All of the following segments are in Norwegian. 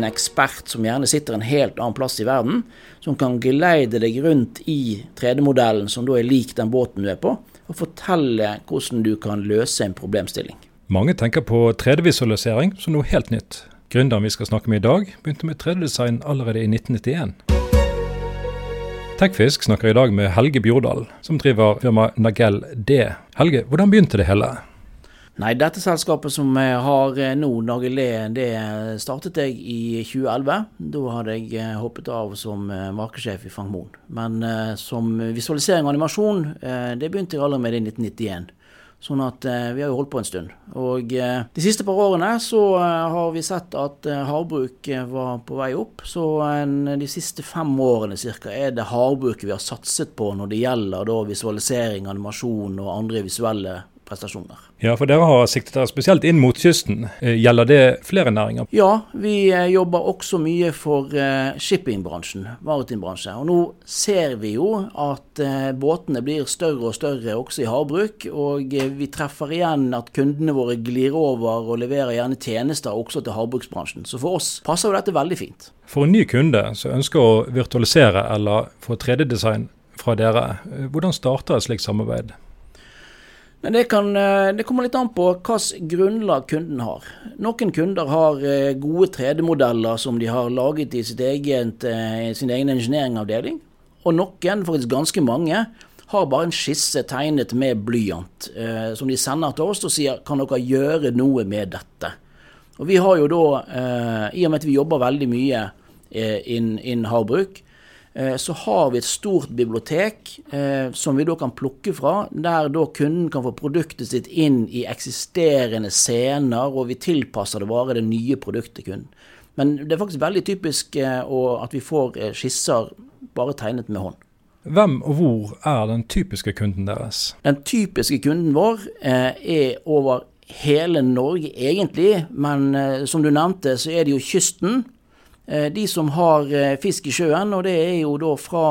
en ekspert som gjerne sitter en helt annen plass i verden, som kan geleide deg rundt i 3D-modellen som da er lik den båten du er på, og fortelle hvordan du kan løse en problemstilling. Mange tenker på 3D-visualisering som noe helt nytt. Gründeren vi skal snakke med i dag, begynte med 3D-design allerede i 1991. Tekfisk snakker i dag med Helge Bjordal, som driver firmaet Nagell D. Helge, hvordan begynte det hele? Nei, dette selskapet som jeg har eh, nå, Nagelé, det startet jeg i 2011. Da hadde jeg eh, hoppet av som eh, markedssjef i Frank Moen. Men som visualisering og animasjon, det begynte jeg allerede med i 1991. Sånn at vi har jo holdt på en stund. Og de siste par årene så har vi sett at havbruk var på vei opp. Så de siste fem årene ca. er det havbruket vi har satset på når det gjelder visualisering, animasjon og andre visuelle prestasjoner. Ja, for dere har siktet dere spesielt inn mot kysten. Eh, gjelder det flere næringer? Ja, vi eh, jobber også mye for eh, shippingbransjen, maritimbransjen. Og nå ser vi jo at båtene blir større og større også i havbruk. Og vi treffer igjen at kundene våre glir over og leverer gjerne tjenester også til havbruksbransjen. Så for oss passer jo dette veldig fint. For en ny kunde som ønsker å virtualisere eller få 3D-design fra dere, hvordan starter et slikt samarbeid? Men det, kan, eh, det, kommer litt an på hvilket grunnlag kunden har. Noen kunder har eh, gode 3D-modeller som de har laget i eget, eh, sin egen engineeringavdeling. Og noen, faktisk ganske mange, har bare en skisse tegnet med blyant, som de sender til oss og sier kan dere gjøre noe med dette. Og vi har jo da, i og med at vi jobber veldig mye innen in havbruk, Eh, så har vi et stort bibliotek eh, som vi da kan plukke fra, der da kunden kan få produktet sitt inn i eksisterende scener, og vi tilpasser det bare det nye produktet kunden. Men det er faktisk veldig typisk eh, at vi får skisser bare tegnet med hånd. Hvem og hvor er den typiske kunden deres? Den typiske kunden vår er over hele Norge egentlig, men som du nevnte så er det jo kysten. Eh, de som har eh, fisk i sjøen, og det er jo da fra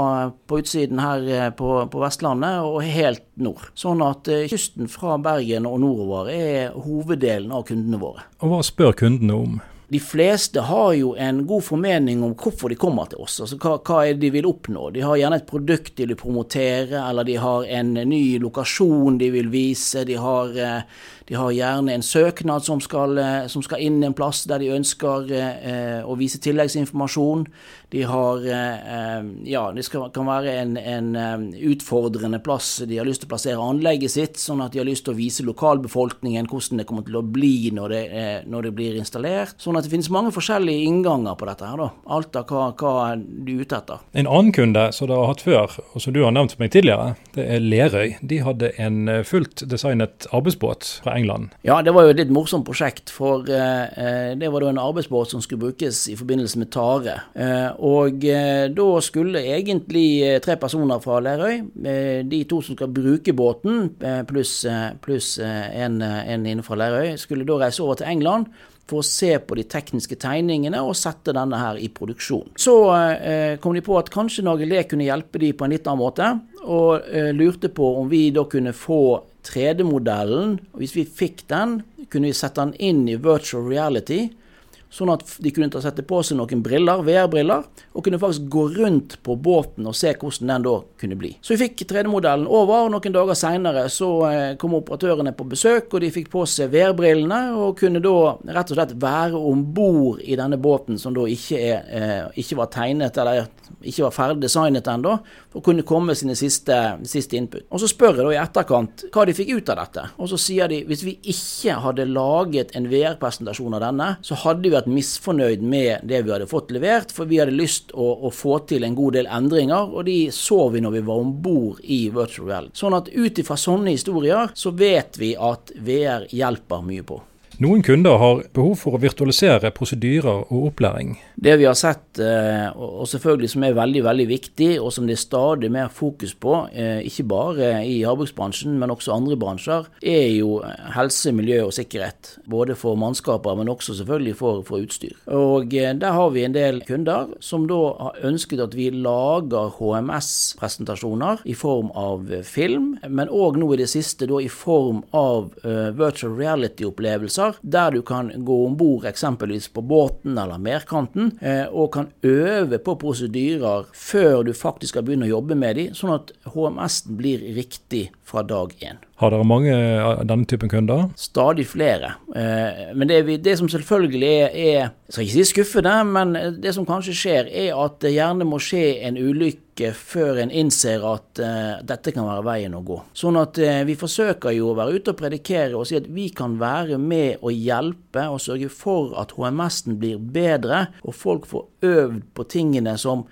på utsiden her eh, på, på Vestlandet og helt nord. Sånn at kysten fra Bergen og nordover er hoveddelen av kundene våre. Og hva spør kundene om? de fleste har jo en god formening om hvorfor de kommer til oss. Altså hva, hva er det de vil oppnå. De har gjerne et produkt de vil promotere, eller de har en ny lokasjon de vil vise. De har, eh, de har gjerne en søknad som skal, eh, som skal, inn en plass der de ønsker eh, å vise tilleggsinformasjon. De har Ja, det skal, kan være en, en, utfordrende plass. De har lyst til å plassere anlegget sitt, sånn at de har lyst til å vise lokalbefolkningen hvordan det kommer til å bli når det, når det blir installert. sånn at det finnes mange forskjellige innganger på dette. her da. Alt av hva, hva du er ute etter. En annen kunde som du har hatt før, og som du har nevnt for meg tidligere, det er Lerøy. De hadde en eh, fullt designet arbeidsbåt fra England. Ja, det var jo et litt morsomt prosjekt. For eh, eh det var da en arbeidsbåt som skulle brukes i forbindelse med tare. Eh, og da skulle egentlig tre personer fra Lerøy, de to som skal bruke båten, pluss plus en, en inne fra Lerøy, skulle da reise over til England for å se på de tekniske tegningene og sette denne her i produksjon. Så eh, kom de på at kanskje Nagelé kunne hjelpe de på en litt annen måte, og eh, lurte på om vi da kunne få 3D-modellen. Hvis vi fikk den, kunne vi sette den inn i virtual reality Sånn at de kunne sette på seg noen briller, VR-briller, og kunne faktisk gå rundt på båten og se hvordan den da kunne bli. Så vi fikk 3D-modellen over, og noen dager seinere så eh, kom operatørene på besøk, og de fikk på seg VR-brillene, og kunne da rett og slett være om bord i denne båten som da ikke, er, eh, ikke var tegnet, eller ikke var ferdig designet ennå, og kunne komme med sine siste, siste input. Og så spør jeg da i etterkant hva de fikk ut av dette, og så sier de hvis vi ikke hadde laget en VR-presentasjon av denne, så hadde vi vært misfornøyd med det vi hadde fått levert, for vi hadde lyst å, å få til en god del endringer, og de så vi når vi var om bord i Virtual Reality. Sånn at ut ifra sånne historier, så vet vi at VR hjelper mye på. Noen kunder har behov for å virtualisere prosedyrer og opplæring. Det vi har sett, eh, og selvfølgelig som er veldig veldig viktig, og som det er stadig mer fokus på, eh, ikke bare i havbruksbransjen, men også andre bransjer, er jo helse, miljø og sikkerhet. Både for mannskaper, men også selvfølgelig for, for utstyr. Og eh, Der har vi en del kunder som da har ønsket at vi lager HMS-presentasjoner i form av film, men òg nå i det siste da i form av virtual reality-opplevelser steder der du kan gå om bord eksempelvis på båten eller merkanten, eh, og kan øve på prosedyrer før du faktisk skal begynne å jobbe med dem, sånn at HMS-en blir riktig fra dag én. Har dere mange av denne typen kunder? Stadig flere. Eh, men det, det som selvfølgelig er, er Jeg skal ikke si skuffende, men det som kanskje skjer, er at det gjerne må skje en ulykke før en innser at uh, dette kan være veien å gå. Sånn at uh, vi forsøker jo å være ute og predikere og si at vi kan være med og hjelpe og sørge for at HMS-en blir bedre, og folk får øvd på tingene som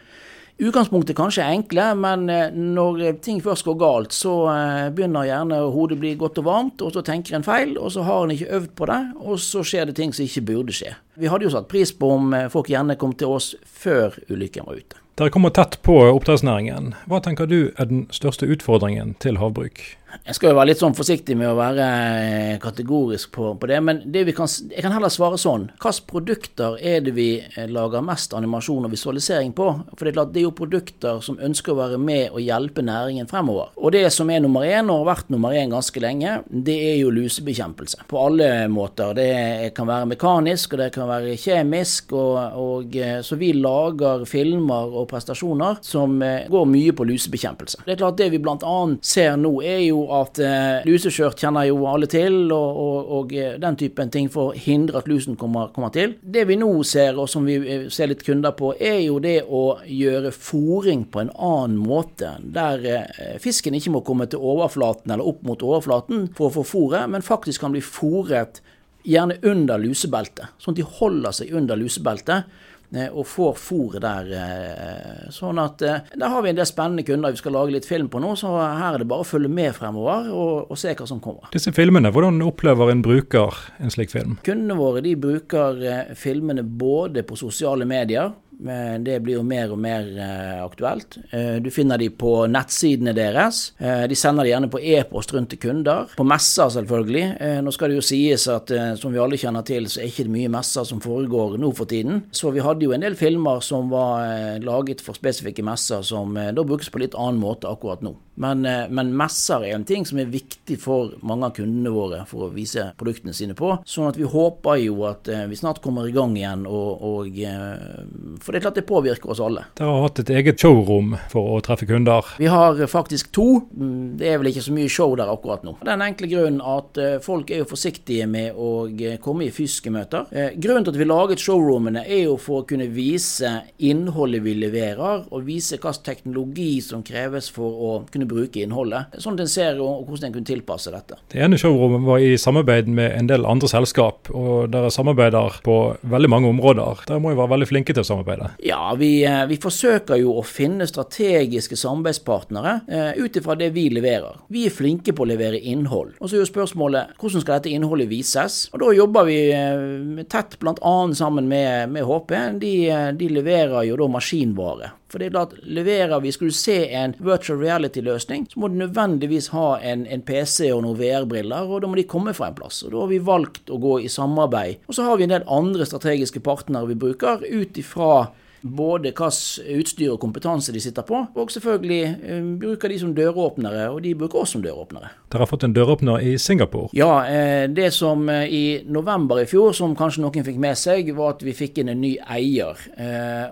utgangspunktet kanskje er enkle, men eh, når ting først går galt, så begynner gjerne hodet å bli godt og varmt, og så tenker en feil, og så har en ikke øvd på det, og så skjer det ting som ikke burde skje. Vi hadde jo satt pris på om eh, folk gjerne kom til oss før ulykken var ute. Dere kommer tett på oppdrettsnæringen. Hva tenker du er den største utfordringen til havbruk? Jeg skal jo være litt sånn forsiktig med å være eh, kategorisk på, på det, men det kan, jeg kan heller svare sånn. Hvilke produkter er det vi eh, lager mest animasjon og visualisering på? For det er klart, det er jo produkter som ønsker å være med og hjelpe næringen fremover. Og det som er nummer én, og har vært nummer én ganske lenge, det er jo lusebekjempelse. På alle måter. Det kan være mekanisk, og det kan være kjemisk, og, og eh, så vi lager filmer og prestasjoner som går mye på lusebekjempelse. Det er klart, det vi bl.a. ser nå, er jo at eh, luseskjørt kjenner jo alle til, og, og, og, eh, den typen ting for å hindre at lusen kommer, kommer, til. Det vi nå ser, og som vi eh, ser litt kunder på, er jo det å gjøre fòring på en annen måte. Der eh, fisken ikke må komme til overflaten eller opp mot overflaten for å få fôret, men faktisk kan bli fòret gjerne under lusebeltet, sånn at de holder seg under lusebeltet. Eh, og får fôret der. Eh, sånn at eh, der har vi en del spennende kunder vi skal lage litt film på nå, så her er det bare å følge med fremover og, og se hva som kommer. Disse filmene, hvordan opplever en bruker en slik film? Kundene våre de bruker filmene både på sosiale medier, det blir jo mer og mer eh, aktuelt. Eh, du finner de på nettsidene deres. Eh, de sender de gjerne på e-post rundt til kunder. På messer, selvfølgelig. Nå skal det jo sies at som vi alle kjenner til, så er det ikke mye messer som foregår nå for tiden. Så vi hadde jo en del filmer som var laget for spesifikke messer, som da brukes på litt annen måte akkurat nå. Men, men messer er en ting som er viktig for mange av kundene våre for å vise produktene sine på. Sånn at vi håper jo at vi snart kommer i gang igjen og, og for det er klart det påvirker oss alle. Dere har hatt et eget showrom for å treffe kunder? Vi har faktisk to. Mm, det er vel ikke så mye show der akkurat nå. Den enkle grunnen at eh, folk er jo forsiktige med å eh, komme i fysiske møter. Eh, grunnen til at vi laget showroomene er jo for å kunne vise innholdet vi leverer, og vise hvilken teknologi som kreves for å kunne bruke innholdet. Sånn at en ser hvordan en kunne tilpasse dette. Det ene showrommet var i samarbeid med en del andre selskap, og dere samarbeider på veldig mange områder. Dere må jo være veldig flinke til å samarbeide? Ja, vi, eh, vi, forsøker jo å finne strategiske samarbeidspartnere eh, ut ifra det vi leverer. Vi er flinke på å levere innhold. Og så er jo spørsmålet hvordan skal dette innholdet vises? Og da jobber vi uh, tett bl.a. sammen med, med HP. De, de leverer jo da maskinvare. For det er klart, leverer vi, Skal du se en virtual reality-løsning, så må du nødvendigvis ha en, en PC og noen VR-briller, og da må de komme fra en plass. Og Da har vi valgt å gå i samarbeid. Og så har vi en del andre strategiske partnere vi bruker, ut ifra både hvilket utstyr og kompetanse de sitter på, og selvfølgelig eh, bruker de som døråpnere, og de bruker oss som døråpnere. Dere har fått en døråpner i Singapore? Ja, eh, det som eh, i november i fjor, som kanskje noen fikk med seg, var at vi fikk inn en ny eier.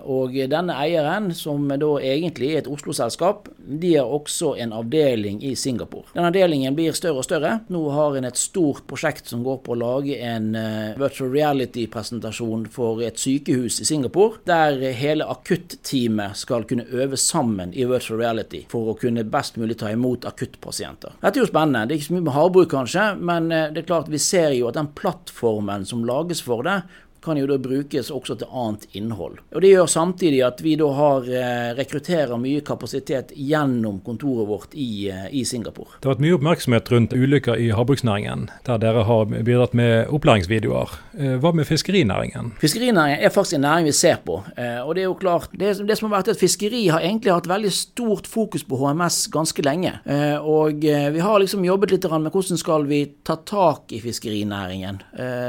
Og denne eieren, som da egentlig er et Oslo-selskap, de har også en avdeling i Singapore. Den avdelingen blir større og større. Nå har en et stort prosjekt som går på å lage en virtual reality-presentasjon for et sykehus i Singapore. der hele akutteamet skal kunne øve sammen i virtual reality for å kunne best mulig ta imot akuttpasienter. Dette er jo spennende. Det er ikke så mye med havbruk, kanskje, men eh, det er klart vi ser jo at den plattformen som lages for det, kan jo da brukes også til annet innhold. Og Det gjør samtidig at vi da har eh, rekrutterer mye kapasitet gjennom kontoret vårt i, eh, i, Singapore. Det har vært mye oppmerksomhet rundt ulykker i havbruksnæringen, der dere har bidratt med opplæringsvideoer. Eh, hva med fiskerinæringen? Fiskerinæringen er faktisk en næring vi ser på. Og det er jo klart, det, det som har vært at Fiskeri har egentlig hatt veldig stort fokus på HMS ganske lenge. Og vi har liksom jobbet litt med hvordan skal vi ta tak i fiskerinæringen.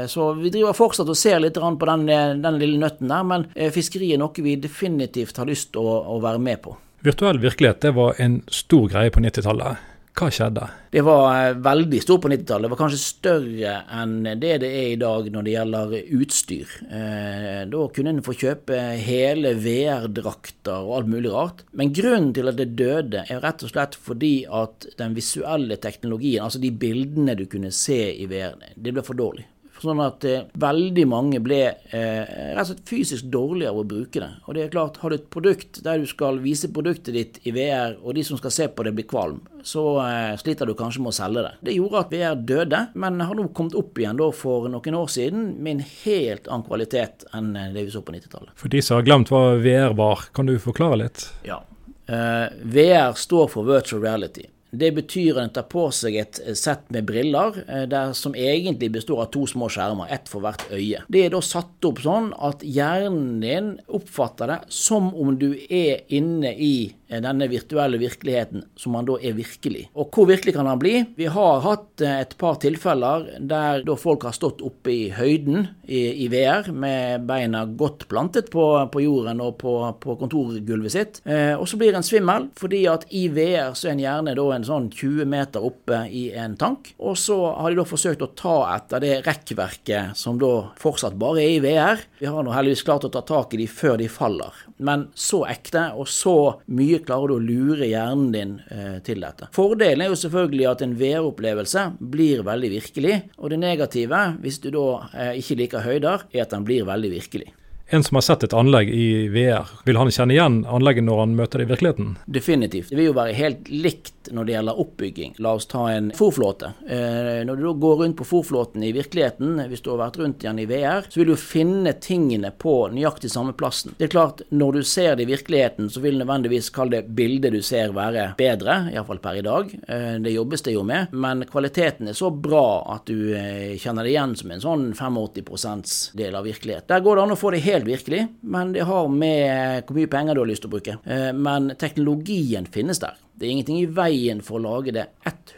Så vi driver fortsatt og ser litt på den, den lille nøtten der, men eh, fiskeri er noe vi definitivt har lyst til å, å være med på. Virtuell virkelighet det var en stor greie på 90-tallet. Hva skjedde? Det var eh, veldig stort på 90-tallet. Det var kanskje større enn det det er i dag når det gjelder utstyr. Eh, da kunne en få kjøpe hele VR-drakter og alt mulig rart. Men grunnen til at det døde, er rett og slett fordi at den visuelle teknologien, altså de bildene du kunne se i VR, det ble for dårlig. Sånn at eh, veldig mange ble eh, rett og slett fysisk dårlige av å bruke det. Og det er klart, har du et produkt der du skal vise produktet ditt i VR, og de som skal se på det blir kvalm, så eh, sliter du kanskje med å selge det. Det gjorde at VR døde, men har nå kommet opp igjen da for noen år siden med en helt annen kvalitet enn eh, det vi så på 90-tallet. For de som har glemt hva VR var, kan du forklare litt? Ja. Eh, VR står for virtual reality. Det betyr at en tar på seg et sett med briller eh, der, som egentlig består av to små skjermer, ett for hvert øye. Det er da satt opp sånn at hjernen din oppfatter det som om du er inne i Eh, denne virtuelle virkeligheten som han da er virkelig. Og hvor virkelig kan han bli? Vi har hatt eh, et par tilfeller der folk har stått oppe i høyden i, i VR med beina godt plantet på, på jorden og på, på kontorgulvet sitt. Eh, og så blir en svimmel fordi at i VR så er en gjerne da en sånn 20 meter oppe i en tank. Og så har de da forsøkt å ta etter det rekkverket som da fortsatt bare er i VR. Vi har nå heldigvis klart å ta tak i de før de faller. Men så ekte og så mye mye klarer du å lure hjernen din eh, til dette. Fordelen er jo selvfølgelig at en VR-opplevelse blir veldig virkelig, og det negative, hvis du da eh, ikke liker høyder, er at den blir veldig virkelig. En som har sett et anlegg i VR, vil han kjenne igjen anlegget når han møter det i virkeligheten? Definitivt. Det vil jo være helt likt når det gjelder oppbygging. La oss ta en fòrflåte. Eh, når du da går rundt på fòrflåten i virkeligheten, hvis du har vært rundt igjen i VR, så vil du finne tingene på nøyaktig samme plassen. Det er klart, når du ser det i virkeligheten, så vil nødvendigvis kall det bildet du ser være bedre, iallfall per i dag. Eh, det jobbes det jo med, men kvaliteten er så bra at du eh, kjenner det igjen som en sånn 85% del av virkelighet. Der går det an å få det helt helt virkelig, men det har med hvor mye penger du har lyst til å bruke. Eh, men teknologien finnes der. Det er ingenting i veien for å lage det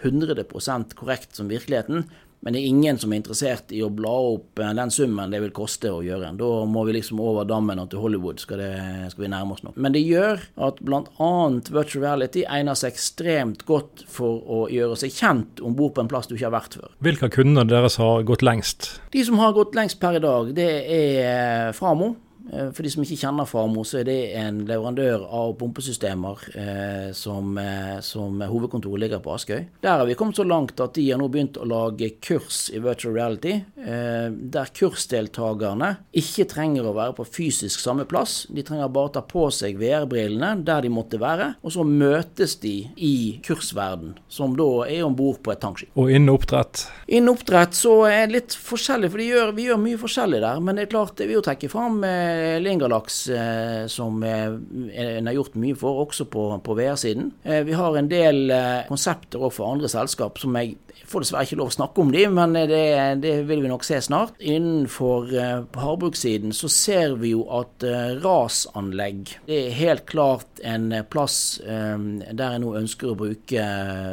100% korrekt som virkeligheten, men det er ingen som er interessert i å bla opp eh, den summen det vil koste å gjøre. Da må vi liksom over dammen og til Hollywood skal, det, skal vi nærme oss nå. Men det gjør at bl.a. virtual reality egner seg ekstremt godt for å gjøre seg kjent om bord på en plass du ikke har vært før. Hvilke kunder deres har gått lengst? De som har gått lengst per i dag, det er Framo. Eh, for de som ikke kjenner Farmo, så er det en leverandør av pumpesystemer eh, som, eh, som, hovedkontoret ligger på Askøy. Der har vi kommet så langt at de har nå begynt å lage kurs i virtual reality, eh, der kursdeltakerne ikke trenger å være på fysisk samme plass. De trenger bare ta på seg VR-brillene der de måtte være, og så møtes de i kursverden, som da er om bord på et tankskip. Og innen oppdrett? Innen oppdrett så er det litt forskjellig, for gjør, vi gjør mye forskjellig der. Men det er klart, vi vil jo trekke fram eh, Lingalax eh, som en har gjort mye for, også på, på VR-siden. Eh, vi har en del eh, konsepter òg for andre selskap som jeg får dessverre ikke lov å snakke om de, men det, det vil vi nok se snart. Innenfor på havbrukssiden så ser vi jo at rasanlegg det er helt klart en plass der jeg nå ønsker å bruke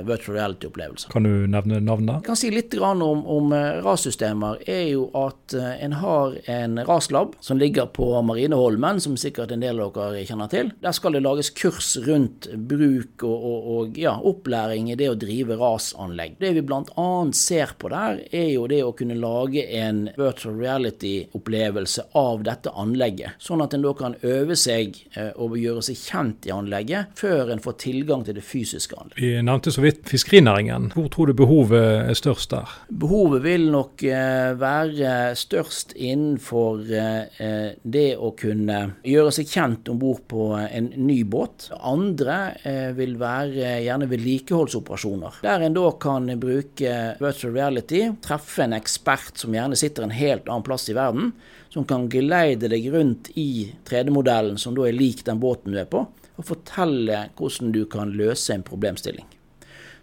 virtual reality-opplevelser. Kan du nevne navnet? Jeg kan si litt om, om rassystemer. er jo at en har en raslab som ligger på Marineholmen, som sikkert en del av dere kjenner til. Der skal det lages kurs rundt bruk og, og, og ja, opplæring i det å drive rasanlegg. Det vi bl.a. ser på der, er jo det å kunne lage en virtual reality-opplevelse av dette anlegget. Sånn at en da kan øve seg eh, og gjøre seg kjent i anlegget før en får tilgang til det fysiske anlegget. Vi nevnte så vidt fiskerinæringen. Hvor tror du behovet er størst der? Behovet vil nok eh, være størst innenfor eh, det det å kunne gjøre seg kjent om bord på en ny båt. Andre eh, vil være gjerne vedlikeholdsoperasjoner, der en da kan bruke virtual reality, treffe en ekspert som gjerne sitter en helt annen plass i verden, som kan geleide deg rundt i 3D-modellen som da er lik den båten du er på, og fortelle hvordan du kan løse en problemstilling.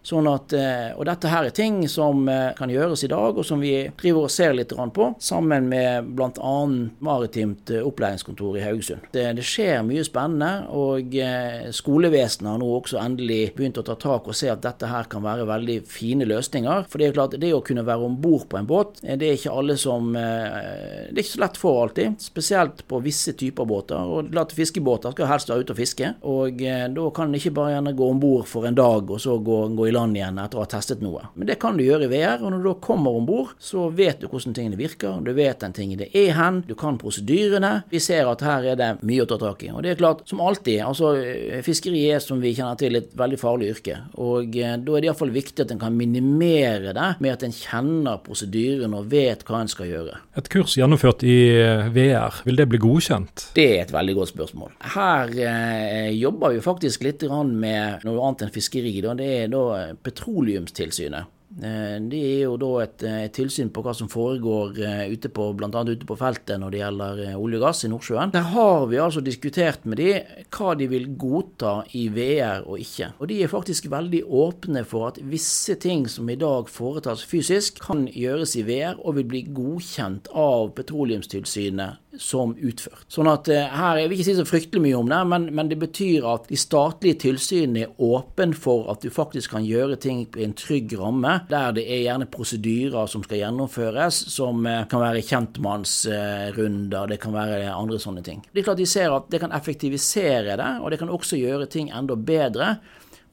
Sånn at, eh, og dette her er ting som eh, kan gjøres i dag, og som vi driver og ser litt på, sammen med bl.a. Maritimt eh, opplæringskontor i Haugesund. Det, det, skjer mye spennende, og skolevesenet har nå også endelig begynt å ta tak og se at dette her kan være veldig fine løsninger. For det er jo klart, det å kunne være om bord på en båt, det er ikke alle som Det er ikke så lett for alltid, spesielt på visse typer båter. Og klart fiskebåter skal helst være ute og fiske, og da kan en ikke bare gjerne gå om bord for en dag og så gå, gå i i land igjen etter å ha testet noe. Men det kan du gjøre i VR, og når du da kommer om bord, så vet du hvordan tingene virker. Du vet den tingen det er hen, du kan prosedyrene. Vi ser at her er det mye å ta tak i. Og det er klart, som alltid, altså fiskeri er som vi kjenner til et veldig farlig yrke. Og eh, da er det iallfall viktig at en kan minimere det med at en kjenner prosedyrene og vet hva en skal gjøre. Et kurs gjennomført i eh, VR, vil det bli godkjent? Det er et veldig godt spørsmål. Her eh, jobber vi faktisk litt med noe annet enn fiskeri. Da. Det er da Petroleumstilsynet. Eh, det er jo da et, et, tilsyn på hva som foregår eh, ute på, bl.a. ute på feltet når det gjelder eh, olje og gass i Nordsjøen. Der har vi altså diskutert med de hva de vil godta i VR og ikke. Og de er faktisk veldig åpne for at visse ting som i dag foretas fysisk, kan gjøres i VR og vil bli godkjent av Petroleumstilsynet som utført. Sånn at her, Jeg vil ikke si så fryktelig mye om det, men, men det betyr at de statlige tilsynene er åpne for at du faktisk kan gjøre ting i en trygg ramme der det er gjerne prosedyrer som skal gjennomføres, som eh, kan være kjentmannsrunder, det kan være andre sånne ting. Det er klart De ser at det kan effektivisere det, og det kan også gjøre ting enda bedre.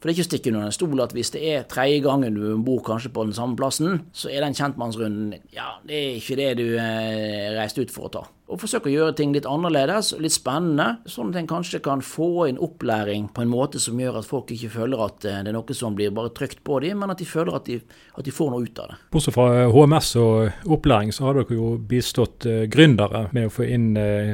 For det er ikke å stikke under en stol at hvis det er tredje gangen du bor kanskje på den samme plassen, så er den kjentmannsrunden Ja, det er ikke det du eh, reiste ut for å ta og forsøke å gjøre ting litt annerledes og litt spennende, sånn at en kanskje kan få inn opplæring på en måte som gjør at folk ikke føler at eh, det er noe som blir bare trykt på dem, men at de føler at de, at de får noe ut av det. Bortsett fra HMS og opplæring, så har dere jo bistått gründere med å få inn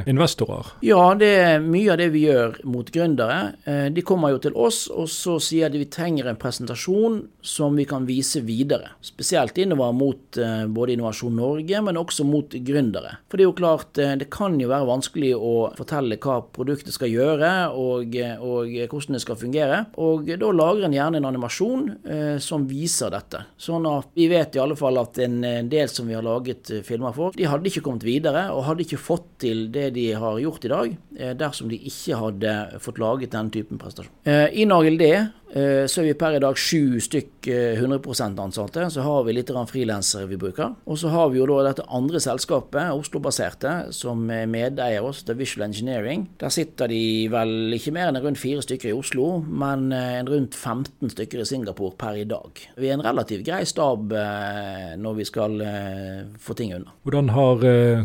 investorer? Ja, det er mye av det vi gjør mot gründere. De kommer jo til oss, og så sier de vi trenger en presentasjon som vi kan vise videre. Spesielt innover mot både Innovasjon Norge, men også mot gründere. For det er jo klart Eh, det kan jo være vanskelig å fortelle hva produktet skal gjøre, og, og hvordan det skal fungere. Og da lager en gjerne en animasjon eh, som viser dette. Sånn at vi vet i alle fall at en del som vi har laget eh, filmer for, de hadde ikke kommet videre, og hadde ikke fått til det de har gjort i dag, eh, dersom de ikke hadde fått laget den typen prestasjon. Eh, I Nagel D Eh, så er vi per i dag sju stykk 100 eh, ansatte. Så har vi litt frilansere vi bruker. Og så har vi jo da dette andre selskapet, Oslo-baserte, som er medeier også til Visual Engineering. Der sitter de vel ikke mer enn rundt fire stykker i Oslo, men eh, rundt 15 stykker i Singapore per i dag. Vi er en relativt grei stab når vi skal få ting unna. Hvordan har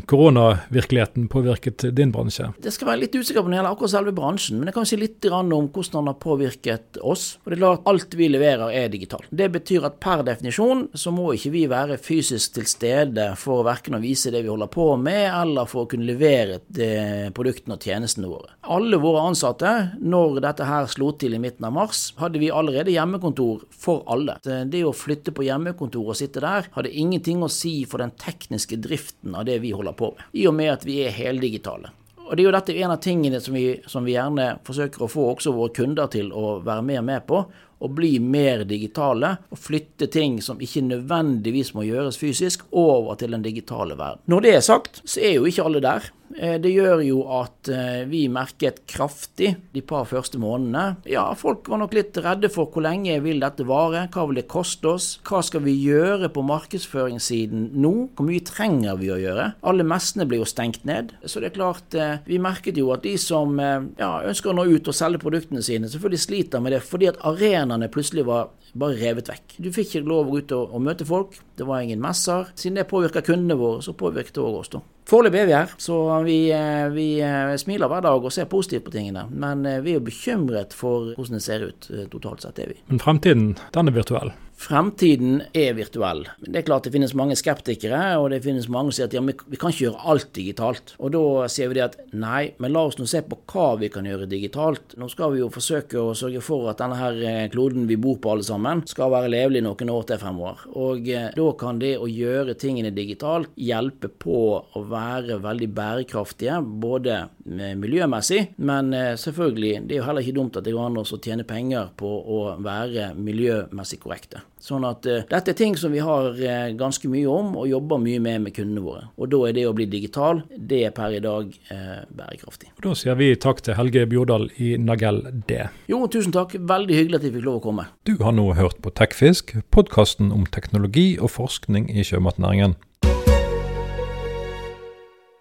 koronavirkeligheten påvirket din bransje? Det skal være litt usikker på når det gjelder akkurat selve bransjen, men jeg kan si litt om hvordan den har påvirket oss. Og det er klart alt vi leverer er digitalt. Det betyr at per definisjon så må ikke vi være fysisk til stede for verken å vise det vi holder på med, eller for å kunne levere produktene og tjenestene våre. Alle våre ansatte, når dette her slo til i midten av mars, hadde vi allerede hjemmekontor for alle. Det å flytte på hjemmekontor og sitte der hadde ingenting å si for den tekniske driften av det vi holder på med, i og med at vi er heldigitale. Og det er jo dette en av tingene som vi, som vi gjerne forsøker å få også våre kunder til å være mer med på å bli mer digitale og flytte ting som ikke nødvendigvis må gjøres fysisk, over til den digitale verden. Når det er sagt, så er jo ikke alle der. Eh, det gjør jo at eh, vi merket kraftig de par første månedene. Ja, folk var nok litt redde for hvor lenge vil dette vare, hva vil det koste oss, hva skal vi gjøre på markedsføringssiden nå, hvor mye trenger vi å gjøre? Alle messene ble jo stengt ned. Så det er klart, eh, vi merket jo at de som ja, ønsker å nå ut og selge produktene sine, selvfølgelig sliter med det fordi at arenaene plutselig var bare revet vekk. Du fikk ikke lov å gå ut og, og møte folk, det var ingen messer. Siden det påvirka kundene våre, så påvirket det òg oss, da. Foreløpig er vi her, så vi, eh, vi, eh, smiler hver dag og ser positivt på tingene. Men eh, vi er jo bekymret for hvordan det ser ut totalt sett, er vi. Men fremtiden, den er virtuell? Fremtiden er virtuell. Det er klart det finnes mange skeptikere, og det finnes mange som sier at ja, vi kan ikke gjøre alt digitalt. Og da sier vi det at nei, men la oss nå se på hva vi kan gjøre digitalt. Nå skal vi jo forsøke å sørge for at denne her eh, kloden vi bor på alle sammen, skal være levelig noen år til fremover. Og eh, da kan det å gjøre tingene digitalt hjelpe på å være veldig bærekraftige, både miljømessig, men eh, selvfølgelig, det er jo heller ikke dumt at det går an å tjene penger på å være miljømessig korrekte. Sånn at uh, dette er ting som vi har uh, ganske mye om og jobber mye med med kundene våre. Og da er det å bli digital, det er per i dag uh, bærekraftig. Og Da sier vi takk til Helge Bjordal i Nagell D. Jo, tusen takk. Veldig hyggelig at vi fikk lov å komme. Du har nå hørt på Tekfisk, podkasten om teknologi og forskning i sjømatnæringen.